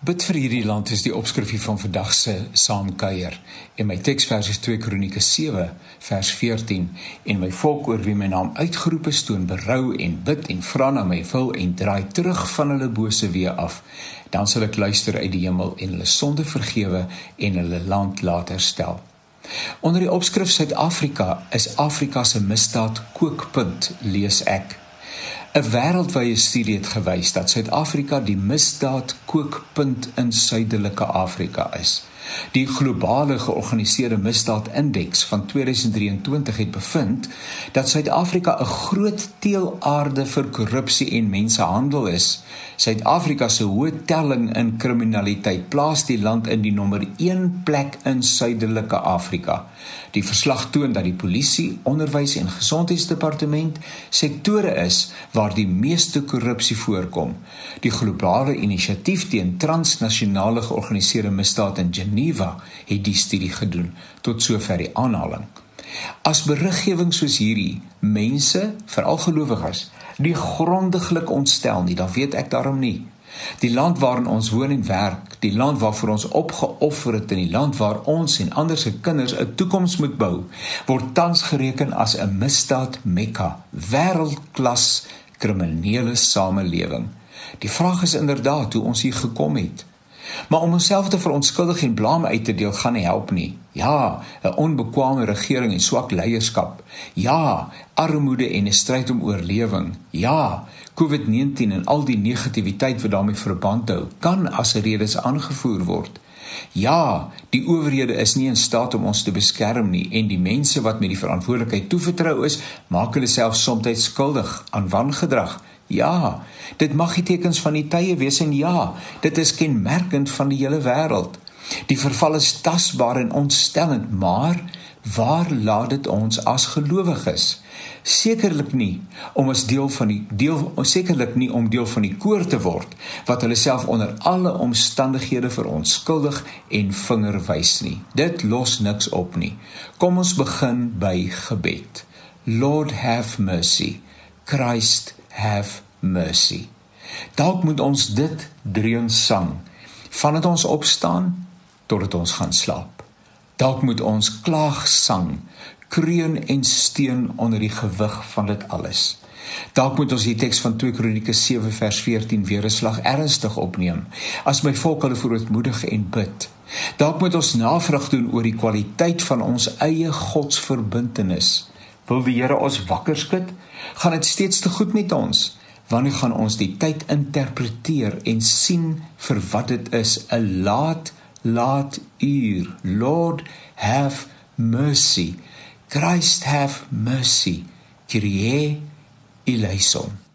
Bid vir hierdie land is die opskrifie van vandag se saamkuier. En my teksvers is 2 Kronieke 7 vers 14 en my volk oor wie my naam uitgeroep is toon berou en bid en vra na my wil en draai terug van hulle bose weë af. Dan sal ek luister uit die hemel en hulle sonde vergewe en hulle land laat herstel. Onder die opskrif Suid-Afrika is Afrika se misdaad kookpunt lees ek 'n wêreldwye studie het gewys dat Suid-Afrika die misdaad kookpunt in Suidelike Afrika is. Die globale georganiseerde misdaadindeks van 2023 het bevind dat Suid-Afrika 'n groot teelaarde vir korrupsie en mensehandel is. Suid-Afrika se hoë telling in kriminaliteit plaas die land in die nommer 1 plek in Suidelike Afrika. Die verslag toon dat die polisie, onderwys en gesondheidsdepartement sektore is waar die meeste korrupsie voorkom. Die globale inisiatief teen transnasionale georganiseerde misdaad in Geneva het die studie gedoen tot sover die aanhaling. As beriggewing soos hierdie mense, veral gelowiges, die grondiglik ontstel nie, dan weet ek daarom nie. Die land waarin ons woon en werk, die land waarvoor ons opgeoffer het in die land waar ons en ander se kinders 'n toekoms moet bou, word tans gereken as 'n misdaad Mekka, wêreldklas kriminele samelewing. Die vraag is inderdaad hoe ons hier gekom het. Maar om onsself te verontskuldig en blame uit te deel gaan nie help nie. Ja, 'n onbekwame regering en swak leierskap. Ja, armoede en 'n stryd om oorlewing. Ja, COVID-19 en al die negativiteit wat daarmee verband hou, kan as redes aangevoer word. Ja, die owerhede is nie in staat om ons te beskerm nie en die mense wat met die verantwoordelikheid toevertrou is, maak hulle self soms skuldig aan wangedrag. Ja, dit mag die tekens van die tye wees en ja, dit is kenmerkend van die hele wêreld. Die verval is tasbaar en ontstellend, maar waar laat dit ons as gelowiges? Sekerlik nie om as deel van die deel sekerlik nie om deel van die koor te word wat hulle self onder alle omstandighede verontskuldig en vinger wys nie. Dit los niks op nie. Kom ons begin by gebed. Lord have mercy. Christ have mercy. Dalk moet ons dit dreun sang vandat ons opstaan totdat ons gaan slaap. Dalk moet ons klaag sang, kreun en steun onder die gewig van dit alles. Dalk moet ons die teks van 2 Kronieke 7 vers 14 weer 'n slag ernstig opneem as my volk hulle verootmoedig en bid. Dalk moet ons navraag doen oor die kwaliteit van ons eie godsverbintenis. Wil die Here ons wakker skud? Gaan dit steeds te goed met ons? Wanneer gaan ons die tyd interpreteer en sien vir wat dit is, 'n laat laat uur. Lord have mercy. Christ have mercy. Kyrie eleison.